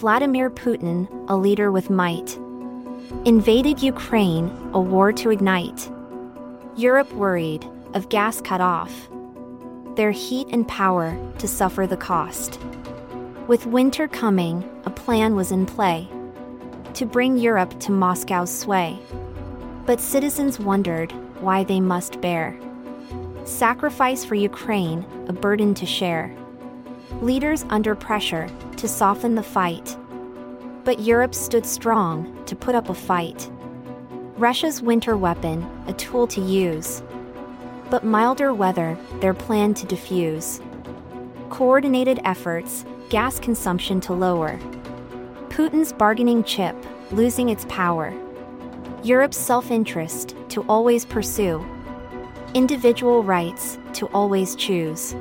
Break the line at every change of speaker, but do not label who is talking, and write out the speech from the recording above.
Vladimir Putin, a leader with might, invaded Ukraine, a war to ignite. Europe worried, of gas cut off. Their heat and power to suffer the cost. With winter coming, a plan was in play to bring Europe to Moscow's sway. But citizens wondered why they must bear sacrifice for Ukraine, a burden to share. Leaders under pressure to soften the fight. But Europe stood strong to put up a fight. Russia's winter weapon, a tool to use. But milder weather, their plan to diffuse. Coordinated efforts, gas consumption to lower. Putin's bargaining chip, losing its power. Europe's self interest to always pursue. Individual rights to always choose.